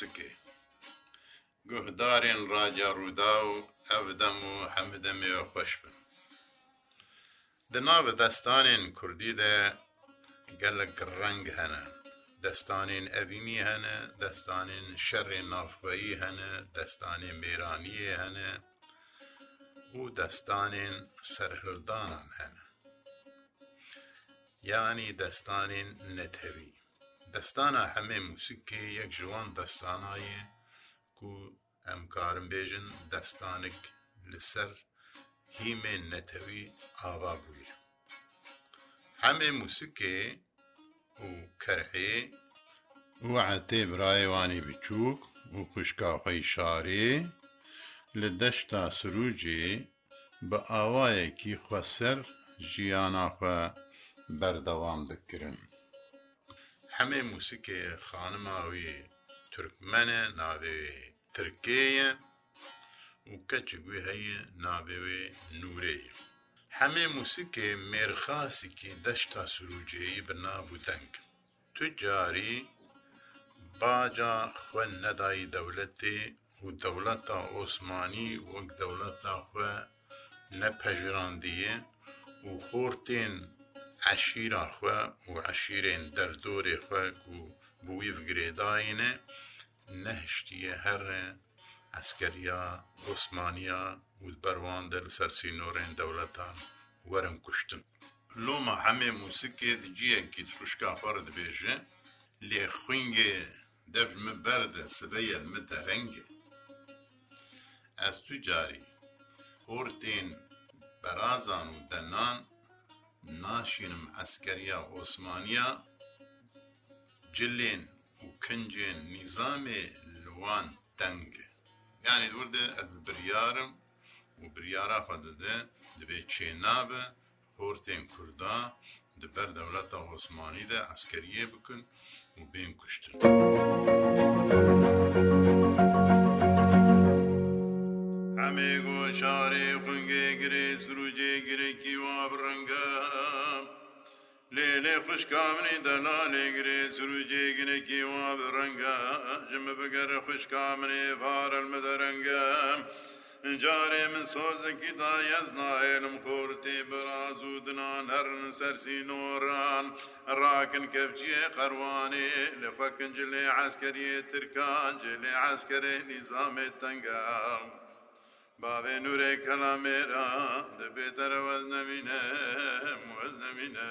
سکێ گوهدارێن ڕاجا ڕوودا و ئەودەم و هەمدەمێ خۆش بن دناو دەستانێن کوردی دە گەلک ڕنگ هەنە دەستانێن ئەبینی هەنە دەستانێن شەڕێن نافبەیی هەنە دەستانێن بێرانیە هەنە و دەستانێن سەرهردانان هەنە یانی دەستانێن نەتەوی دەستانە هەمێ موسیکێ یەک ژوان دەستانایە و ئەمکارم بێژن دەستانێک لەسەر هیمێ نەتەوی ئاوا بووی هەمێ موسیکێ و کەرحێ و عەتێ برایێوانی بچووک و کوشکاخۆی شارێ لە دەشتا سروجێ بە ئاوایەکی خوەسەر ژیاناخە بەردەوام دەکردن هەمێ مووسکێ خانماوی تورکمەنە ناوێ ترکەیە و کەچ گوێ هەیە نابێوێ نورەیە هەمێ مووسکێ مێرخاسیکی دەشتا سروجێی بنابوو دەنگ تو جاری باجا خوێ نەدایی دەولەتێ و دەوڵەتا ئۆسمانی وەک دەوڵەتا خوێ نەپەژراندیە و خۆرتێن عشیرا خوێ و عشیرێن دەردۆرێ خوێک و بووی بگرێداینە نەهشتیە هەرێ ئەسکەریا عوسمانیا و بەروان دە لە سەرسینۆڕێن دەوڵەتان وەرم کوشتن لۆمە هەمێ موسکێ دجیەکی تروشکا فەر دبێژە لێ خوینگێ دەبمە بەردە سبەیەمە دەرەنگێ ئەس تو جاری خورتین بەرازان و دەنان ناشێنم ئەسکەریا ئۆسمانیا جلێن و کنجێن نیزامێ لوان دەنگێ یعنی دووردە ئەد بریارم و بریارا پەدەدە دەبێ چێنابە خۆرتێن کووردا دەبەر دەولەتە ئۆسمانی دە ئەسکەریە بکن و بێن کوشتن. خوشکامنی دەنانێگرێ سروجێگنێکی وا بڕەنگە ژمە بگەرە خوشکامنێ بارەمە دەرەنگە. جارێ من سۆزێکی دایەز نایێنم قورتی بڕاز و دنان هەرن سەرسی نۆران ڕاکن کەفجیە قەروانێ لە فەکنجلێ عسکەریە ترکان جلێ عسکەرێ نیزامێ تەنگە. بابێ نورێ کەلامێرا دەبێتەرە وەز نەبینە وەز نەبینە.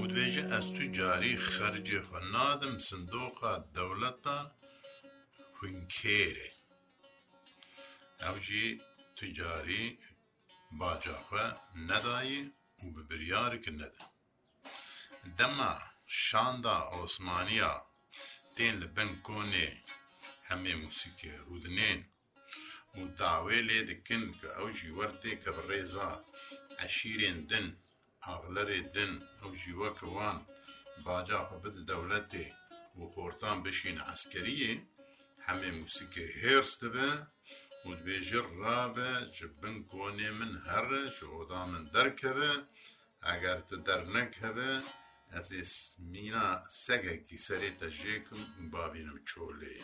ودبێژە ئەستوی جاری خەرجێ خۆ نادم سندۆقا دەولەتە خوینکێرێ. ئەوجی تجاری باجاخە نەدایی و بە بریارکرد نەدا. دەما شاندا ئۆسمانیا تێن لە بن کۆنێ هەمێ موسیکێ ڕوودنێن و داوێ لێ دکن کە ئەوژی وەرتێ کە بڕێزا عشیرێن دن ئاغلەرێ دن ئەوژی وەکەوان باجاقە بد دەولەتێ و خۆرتان بشین عسکەریە هەمێ موسیکێ هێرس دەبە و دبێژر ڕابە چ بن کۆنێ من هەرە چ ئۆدا من دەرکەوە ئەگەر تە دەرنەک هەبە ez ê mîna segekî serê te jêkim babînim çolê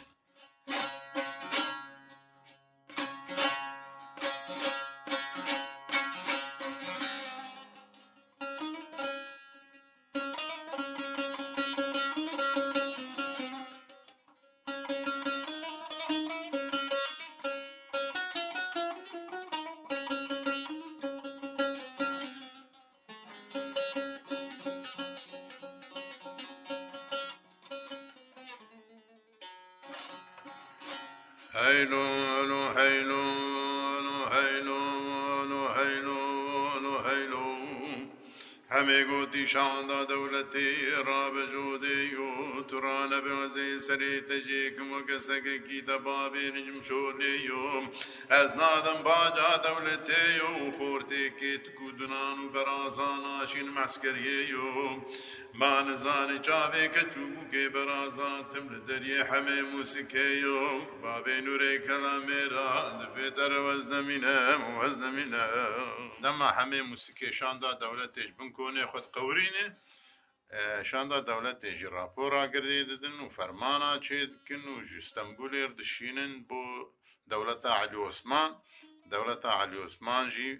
هەمێ گوتی شاندا دەولەتی ڕابەژودی و تورانە بەزی سەری تەجێکم و کەسەکەکی دەبابێ نجم شۆلێیۆم ئەس نادەم باجا دەولەتێ و خۆرتێکێت کودنان و بەرازان ناشین مەسکەریەیۆم مانزانی چاوێکە چووکێ بەرازاتم لە دەریێ هەمێ موسیکەیۆم بابێ نورێ کەلا مێرا دەبێتەرەوەز نەمینە وەز نەمینە دەما هەمێ موسیکێشاندا دەولەتێش بنکو کۆنێ خۆت قورینێ شاندا دەولەت تێژی راپۆڕاگرێ دەدن و فەرمانە چێدکن و ژستەمبولێر دشینن بۆ دەولەتە علیۆسمان دەولەتە علیۆسمانژی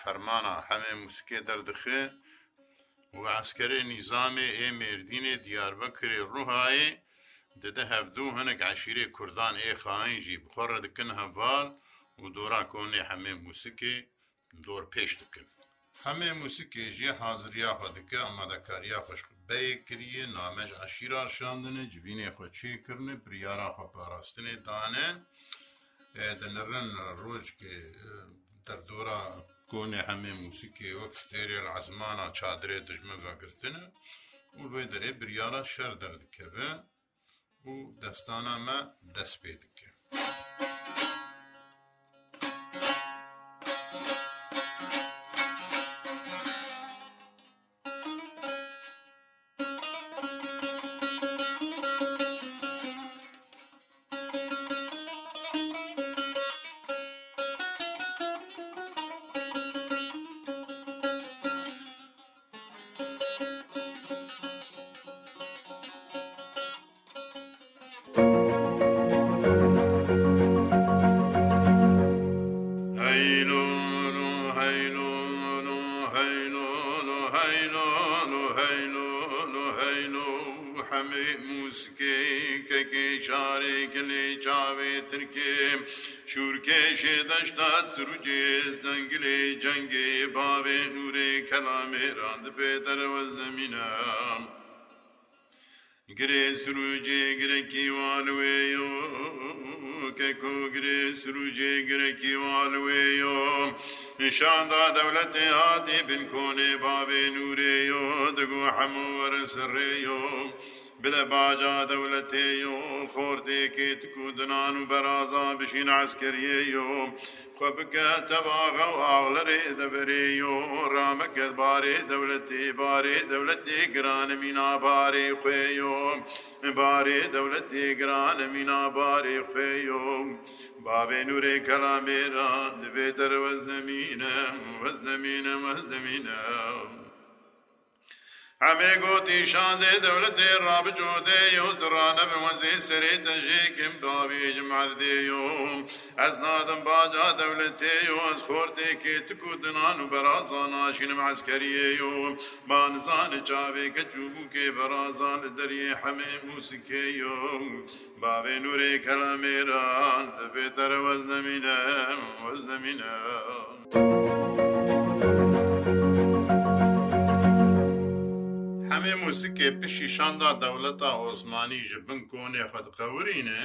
فەرمانە هەمێ موسکێ دەردخێ و ئاسکەرێ نیزامێ ئێ مردینێ دیاربەکرێ ڕووهایێ دەدە هەفتوو هەنێک عشیرێ کوردان ئێ خاینجی بخۆڕە دکن هەڤال و دۆرا کۆنێ هەمێ موسکێ دۆر پێش دکن hemê musikê jî haziriya xwe dike amadekariya xweşbeyê kiriye namej eşîran şandine civînê xwe çêkirine biryara xwe parastinê dane dinirin rojkê derdora konê hemê musikê wek stêrê ezmana çadrê dijme vegirtine û wê derê biryara şer derdikeve û destana me dest pê dike. مجدات سروجز دنگلی جنگ باب نور کلام راند پیتر و زمینم گره سروجه گره کیوانوی یو کو گره سروجه گره کیوانوی یو نشاندا دولت هاتی بن کونه باب نور یو دگو حمور سر یو بده باجا دولتی و خورده که تکودنان و برازا بشین عسکریه و خو بکه تباغ و آغلره دبری و رامکت باری دولتی باری دولتی گران مینا باری خوی و باری دولتی گران مینا باری خوی و باب نور کلامی را دبیتر وزنمینم وزنمینم وزنمینم ئەمێ گوتی شاندێ دەولەتێ ڕابجودێ و درانە بەوەزێ سەرێ دەژێکم باوێژ مردێوم ئەس نادم باجا دەولەتێ و ئەس خۆرتێکێ تکو دنان و بەرازان ناشینم عسکەریەوم بانزانە چاوێکە چوبووکێ بەرازان لە دەریێ حەمێ موسکەوم باوێ نورێ کەلامێران دەبێتەرە وەز نەمینە وەز نەمینە. ئەمێ موسیکێ پشیشاندا دەوڵەتە ئۆزمانی ji bin konê xwe diqewirîne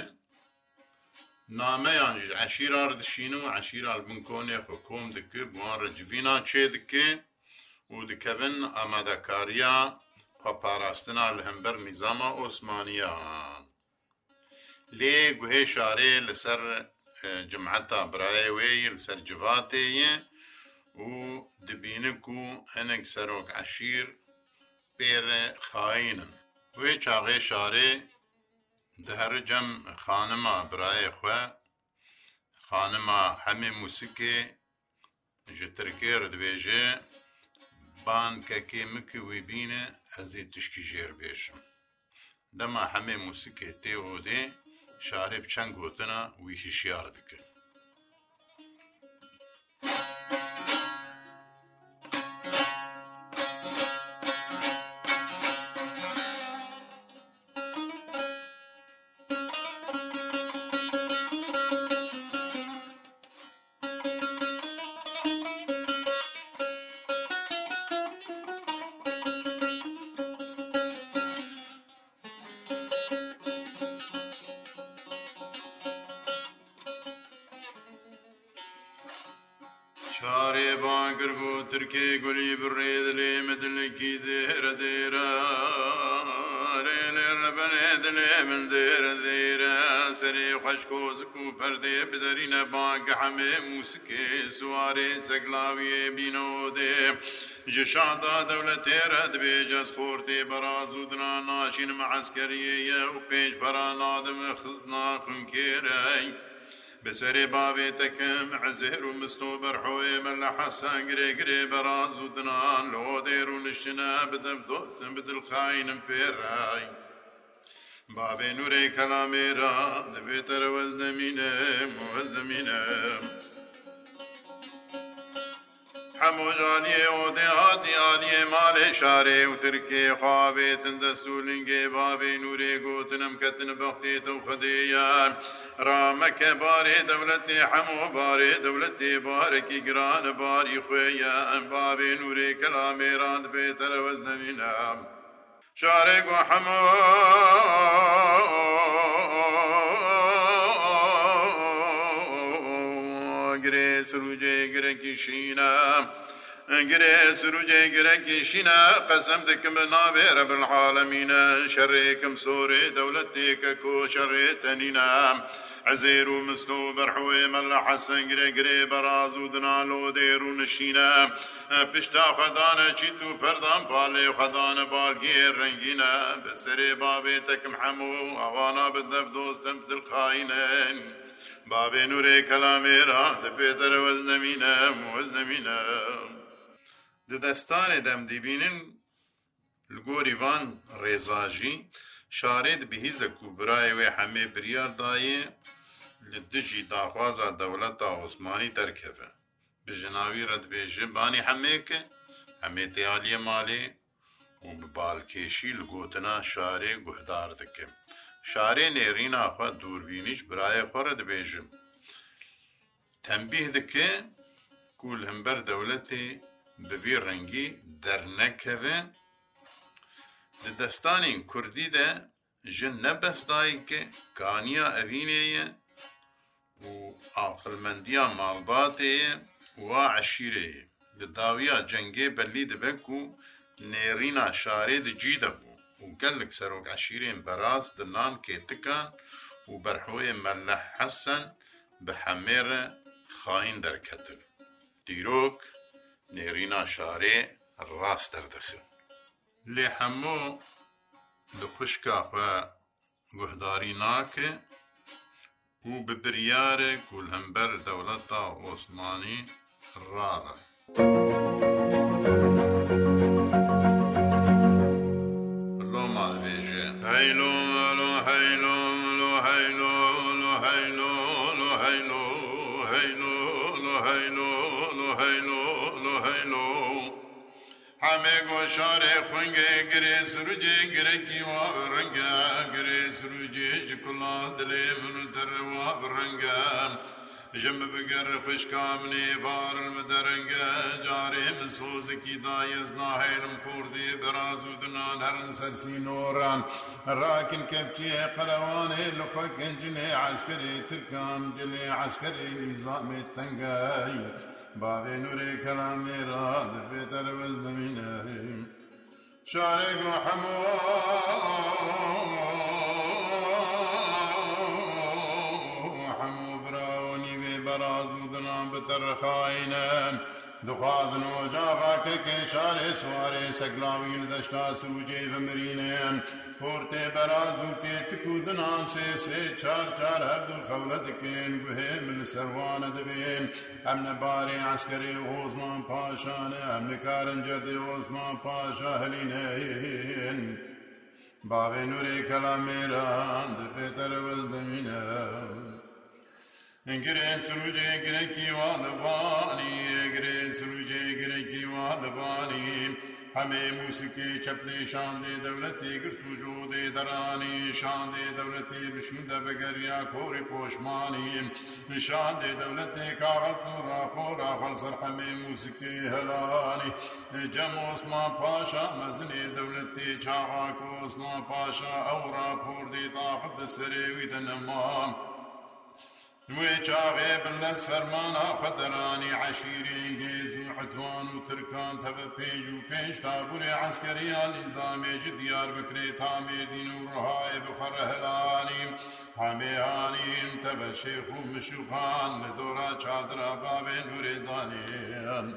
nameyan ji eşîrar dişînin û eşîra bin konê xwe kom dike buwan recivîna çê dike û dikevin amedekariya xweparastina li hember nîzama Osmaniya lê guhê şarê li ser cumheta birayê wê li ser civatê ye û dibîne ku hinek serok eşîr pêre xaînin wê çaxê şarê dihericem xanima birayê xwe xanima hemê musikê ji tirkê re dibêje bankekê min ki wê bîne ez ê tişkî jêr bêjim dema hemê musikê tê odê şarê bi çend gotina wî hişyar dikin خەشکۆزک و پەردێ بدەرینە بانگە هەمێ موسکێ سوارێ سەگلاویێ بینۆدێ جشادا دەولە تێرە دەبێ جەز خۆرتێ بەراز و دنا ناشین مەعسکەریەیە و پێنج پەرا نادمە خزنا قونکێرەی. بسرێ باوێتەکەم عزێر و مستۆ بەرحۆێمە لە حەسان گرێگرێ بەراز و دنان لۆ دێر و نشنە بدەم دۆستم بدلخاینم پێڕای. بابێ نورەی کەلامێرا دەبێتەرەوە دەمینە موەز دەمینە هەمووجانیێ و دێهاتی عادیێ مالێ شارێ و ترکێ خوابێتن دەستولنگێ بابێ نورێ گوتنم کەتن بەختێتە و خدەیان ڕامەکە بارێ دەولەتێ هەموو بارێ دەولەتێ بارێکی گرانە باری خوێیان بابێ نورێ کەلامێران بێتەرەوەز نەمینام. شارێک و هەموو گرێ سروجێ گرەکی شینە گرێ سروجێ گرەکی شینە قەسم دکم بە ناوێ ڕەبلعاالەمینە شەڕێکم سۆرێ دەولەتێکە کۆ شەڕێ تەنینە. عزێر و مست و بەرحوێمە لە حەسەنگرێ گرێ بەراز و دنالۆ دێر و نشینە پشتا خەدانە چیت و پەردان پالێ و خەدانە بالگێ ڕنگینە بەسرێ بابێتەکم هەموو ئەوانا بدەب دۆستم دڵخینەن. بابێ نورێ کەلامێرا دەپێتەرەوە نەمینە وەز نەمینە. ددەستانێ دەم دیبینن لگۆری van ڕێزاژی شارێت بهیزە کوبرایەوێ هەمێ بریاردایە li dijî daxwaza dewleta Osmanî derkeve bi jinavî redbêje banî hemêke hemê têaliye malê û bi balkêşî li gotina şarê guhdar dikim. Şarê nêrîna xwe dûrbînîş birayê xwe re dibêjim. Tembîh dike ku li hember dewletê bi vî rengî dernekeve, Di destanên Kurdî de ji nebestdayî ke kaniya evînê ye و عقلمەندیە ماڵباتێ وا عشیرێ لە داویە جەنگێ بەلی دەبک و نێرینا شارێ دجی دەبوو و گەلک سەرۆک عشیرێن بەڕاست دنان کێتەکان و بەرحۆی مەلە حەسەن بە حەمێرە خاین دەرکەتن دیرۆک نێرینا شارێ ڕاست دەردەخن لێ هەموو لە خوشکاخوا گوهداری ناکە û bi biryarê kulhember dewleta Osmanî rada. Loma dibêje Heylo heylo heylo heylo heylo heylo heylo heylo heylo heylo همه گوشار خونگه گره سروجه گره کیوا رنگه گره سروجه چکلا دلی منو تروا رنگه جم بگر خوش کامنی بار المدرنگ جاری من سوز کی دایز ناهیرم کوردی برازو دنان هرن سرسی نوران راکن کبچی قروان لقا کنجنی عسکری ترکان جنی عسکری نظام تنگای بابێ نورێ کەلامێ ڕادبێتەر بەز دەمینە شارێک و هەموو هەموو براونی بێ بەراز و دنام بتەرخاینە. دخوازن و جاغاکە کێشارێ سوارێ سەگلاوین دەشتا سوجێ بمرینێن پۆرتێ بەراز و تێتک و دناسێ سێ چار چار هەردوو خەولە دکەین گوهێ من سەروانە دەبێن ئەم نەبارێ عسکەرێ هۆزمان پاشانە ئەم نکارن جەردێ هۆزمان پاشا هەلینەهێن باوێ نورێ کەلامێران دەپێتەرەوەز دەمینە گرێ سروجێ گرێکی وا لەبانی گرێ سروجێ گرێکی وا لەبانیم هەمێ موسیکی چەپلی شاندێ دەولەتی گرت و جودێ دەرانی شاندێ دەولەتی بشمدە بەگەریا کۆری پۆشمانیم شاندێ دەولەتی کاغەت و راپۆرا فەلسەر هەمێ موسیکی هەلانی جەم عوسمان پاشا مەزنێ دەولەتی چاغا کۆسمان پاشا ئەو راپۆردی تاقت سرێوی دەنەمام. وی چاوێ بلە فەرمانە قەدەرانی عەشیری گێزی عتوان و ترکان تەبە پێنج و پێنج تابونێ عسکەریان نیزامێژی دیار بکرێ تا مێردین و ڕهای بخەرە هەلانیم هەمێهانیم تەبە شێخ و مشوخان لە دۆرا چادرا باوێن نورێدانیان.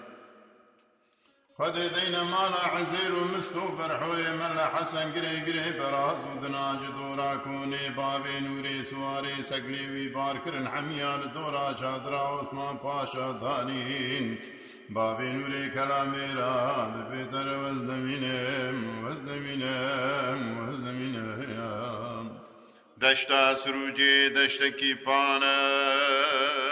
وديدين مالا عزير ومستو برحوي ملا حسن قري قري براز ودنا جدورا كوني بابي نوري سواري سقلي وي باركرن حميا لدورا شادرا عثمان باشا دانين بابي نوري كلامي راد بيتر وزدمينم وزدمينم وزدمينم دشتا سروجي دشتكي بانم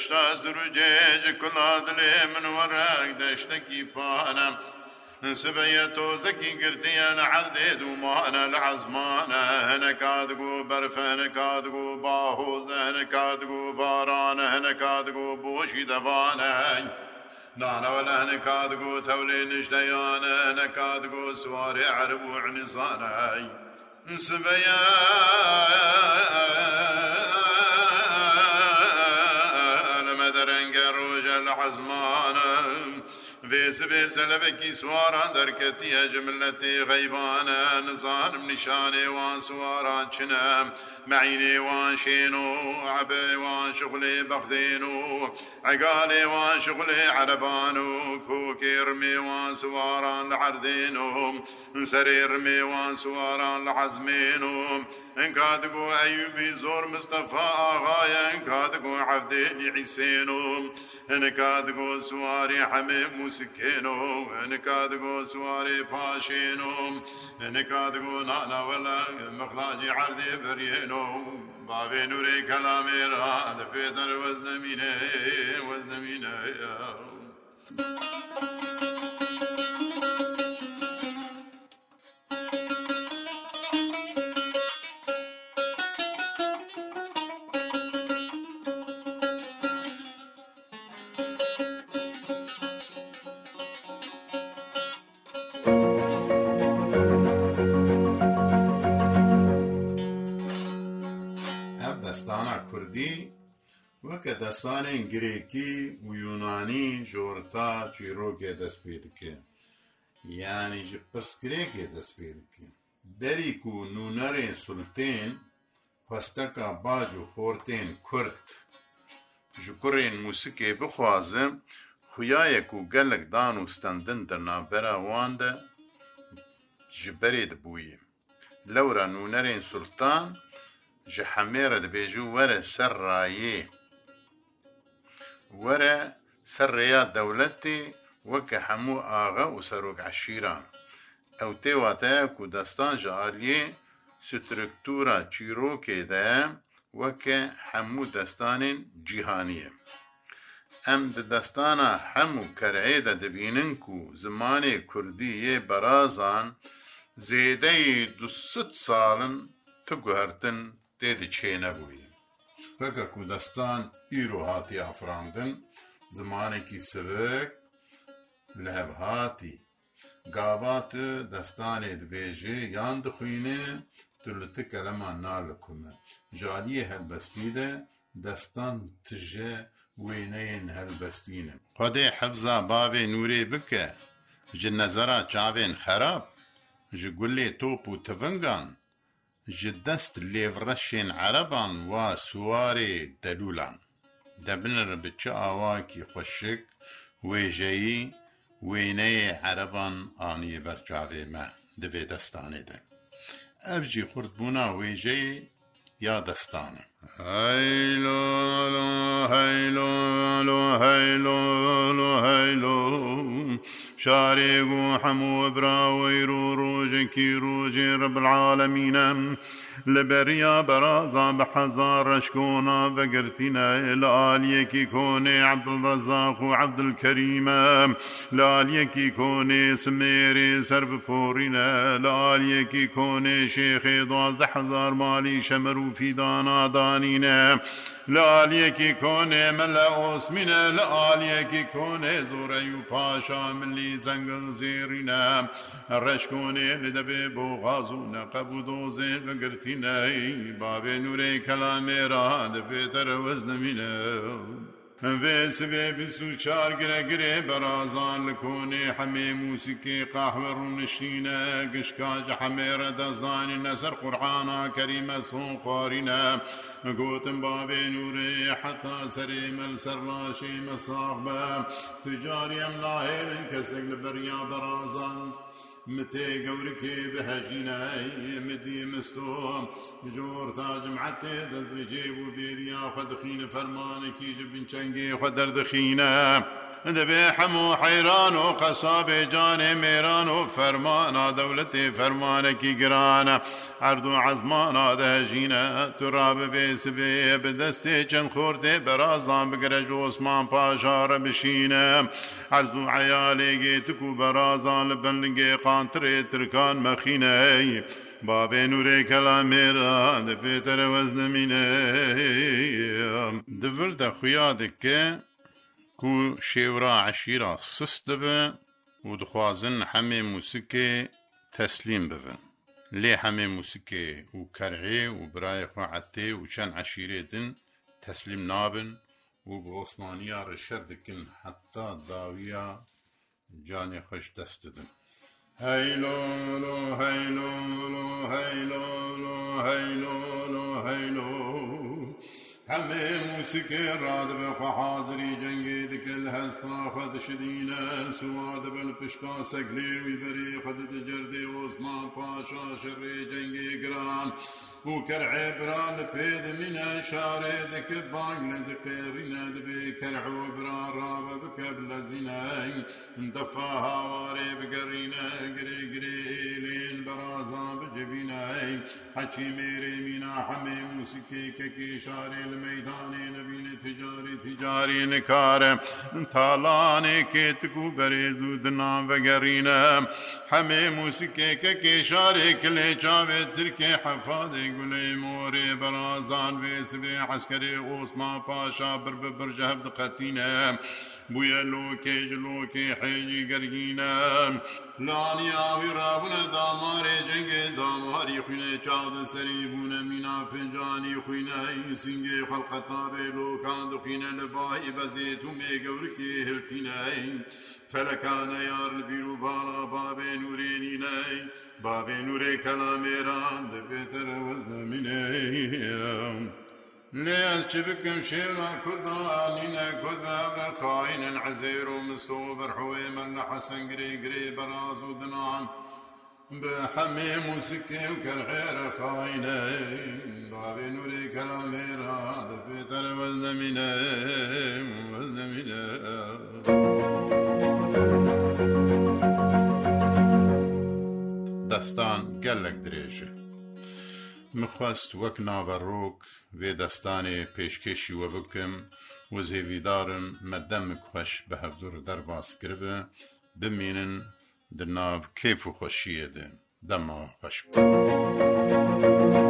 هێشتا زروجێج کولادلێ من وەرەک دەشتێکی پانە. سبەیە تۆزەکی گردیان عردێت و مانە لە عزمانە هەنەکاتگو بەرفەنەکاتگو باهۆزە هەنەکاتگو بارانە هەنەکاتگو بۆشی دەوانەنگ. نانەوەلە هەنەکاتگو تەولێ نیشتەیانە هەنەکاتگو سوارێ عرب و عنیزانەی. سبەیە لە عەزمانە بێز بێزە لەبێکی سوواران دەرکەتیە جملەتی غەیبانە نزانم نیشانێوان سوواران چنە مەعینێوان شێن و عبێوان شغلێ بەخدێن و ئەگالێوان شغلێ عەربان و کۆکێڕمێوان سوواران لە عردێن و سەرێڕمێوان سوواران لە حەزمێن و ئەنکاتگو ئەیوبی زۆر مستەفا ئاغاە ئەنکاتگو عەفدێنی عیسێن و نکا دگۆ سواری حەمێ موسکێنۆم نکا دگۆ سواری پاشێنۆم نکا دگۆ ناناوەلە مەخلاجی عردێ بەریێنۆم بابێ نورەی کەلامێرا دەپێتەر وەز نەمینە وەز نەمینە. داستانên گرێکی و یوونانی ژۆرتا چیرۆکێ دەست پێ دکێ یانی ji pirsgirêkê dest pê dike derîk û nûnerên sultên xwesteka bac û fortên kurd ji kurên mûsikê bixwazim xuyayek û gelek dan û stendin dernavbera wan de ji berê dibûye lewra nûnerên sultan ji hemêre dibêje were ser rayê وەرە سەر ڕێیا دەوڵەتی وەکە هەموو ئاغا و سەرۆک عشیران ئەو تێواتەیە و دەستان ژعالیێ سترکتورا چیرۆکێدایە وەکە هەموو دەستانین جیهانیە ئەم دەستانە هەموو کەرعێدە دەبینن و زمانێ کوردیە بەرازان زێدەی دو ساڵن تگوهرتن تێدی چێ نەبووی پێکە کوردستان ئیرۆ هاتی ئافراندن زمانێکی سوک لە هەبهاتی گاوات دەستانێ دبێژێ یان دخوینێ تلتە کەلەمان نالکومە جالیە هەلبەستی دە دەستان تژە وێنەیەن هەلبەستینە خودێ حەفزا باوێ نورێ بکە ji nezera çavên xerab ji gulê top û tivingan ji dest lêvreşên ereban wa siwarê delûlan debinir bi çi awakî xweşik wêjeyî wêneyê ereban aniye ber çavê me divê destanê de ev jî xurt bûna wêjeyê ya destan e هەیلۆ هەیلۆ هەیلۆ هەیلۆ شارێک و هەموو براوەی و ڕۆژێکی ڕۆژێ ڕبلعاالەمینەم لە بەریا بەرازا بە حەزا ڕشکۆنا بەگرتینە لە ئالیەکی کۆنێ عبدڵڕزاق و عبدکەریمە لە ئالیەکی کۆنێ سمێری سەر بپۆڕینە لە ئالیەکی کۆنێ شێخێ دوازدە حزار مالی شەمەروفیدانادا زانینە لە عالیەکی کۆنێ مە لە ئۆسمینە لە عالیەکی کۆنێ زۆرە و پاشا ملی زەنگل زێرینە ڕشکۆنێ لە دەبێ بۆ غاز و نەقەبوو دۆزێ بەگرتینەی بابێ نورەی کەلامێرا دەبێتەرە وەز دەمینە. هەێ سبێ بیست و چار گرەگرێ بەرازان لە کۆنێ حەمێ موسیکێ قاحوە ڕوونشینە گشکاج حەمێرە دەزانی نەسەر قورعانا کەریمە سۆن خوارینە گوتم بابێ نورێ حتا سەرێ مەل سەرلاشێ مەساغ بە تجاری ئەم ناهێنن کەسێک لە بەریا بەرازان. متي قوركي بهجيناي مدي مستوم بجور تاج معتي دز بجيب وبيريا خد خين فرمانك يجب بن شنقي خدر دخينه دەبێ هەموو حەیران و قەسابێ جانێ مێران و فەرمانە دەولەتی فەرمانێکی گرانە هەردوو عزمانە دەهژینە توڕاببێ سبێ بدەستێ چەند خوردێ بەرازان بگرەژ عوسمان پاشارە بشینە هەرزوو عیالێگێ تک و بەرازان لە بنگێ قانترێ ترکان مەخینەی. بابێ نورێ کەلا مێرە دەپێتەرە وەز نەمینە دبر دە خویا دکە کو شێورا عشیرا سست دەبێ و دخوازن هەمێ موسکێ تەسلیم ببن لێ هەمێ موسکێ و کەرهێ و برایە خوعەتێ و چەند عشیرێتن تەسلیم نابن و بە عوسمانیا ڕشەر دکن حتا داویە جانێ خۆش دەست دن هەیلۆ هەیلۆ هەی همه موسیقی را دبه خواه حاضری جنگی دکل هست پا خود شدین سوار دبل پشتا سکلی وی بری خود دجرد عثمان پاشا شر جنگی گران بوو کەر عێبرا لە پێدەمینە شارێ دەکە بانگ لە دەپێڕینە دەبێ کەرعۆبرا ڕاوە بکە لە زینەنگ دەفا هاوارێ بگەڕینە گرێ گرێ لێن بەڕازا بجبینەنگ حەچی مێرێ مینا هەمێ موسیکێ کەکێ شارێ لە مەدانێ نەبینە تجاری تجاری نکارە تاڵانێکێ تکو بەرێز و دنام بەگەڕینە هەمێ موسیکێ کەکێ شارێک لێ چاوێ ترکێ حەفادێک گولەی مۆرێ بەرازان وێ سبێ عسکەری ئۆسما پاشا بر بە برژەب دقەتینە بویە لۆکێژ لۆکێ حێجی گەرگینە لانیاوی رابوونە دامارێ جەنگێ داماری خوینێ چاودە سەری بوونە مینا فنجانی خوینە هەی سنگێ خەڵقەتابێ لۆکان دخینە لە باهی بەزێت و مێگەورکی هلتینە فەلەکانە یار لە بیر و باڵا بابێ نورێنی نەی بابێ نورێ کەلامێران دەبێتەرە وەزدە منێ لێیان چ بکەم شێوە کوردانینە کوردابرە قاینن عزێر و مستۆ بەرحوێ من لە حەسەنگری گرێ بەراز و دنان بە حەمێ موسیکێ و کەلغێرە قاینە بابێ نورێ کەلامێرا دەبێتەرە وەزدە منە وەزدە منە دەستان گەلێک درێژێ مخواست وەک ناوەڕۆک وێ دەستانێ پێشکەشی وە بکەم و زێویدارم مەدەمک خوۆش بە هەفتور دەرباسکربە بمێنن دناب کێف و خۆشیەدە دەما خۆش. Thank you.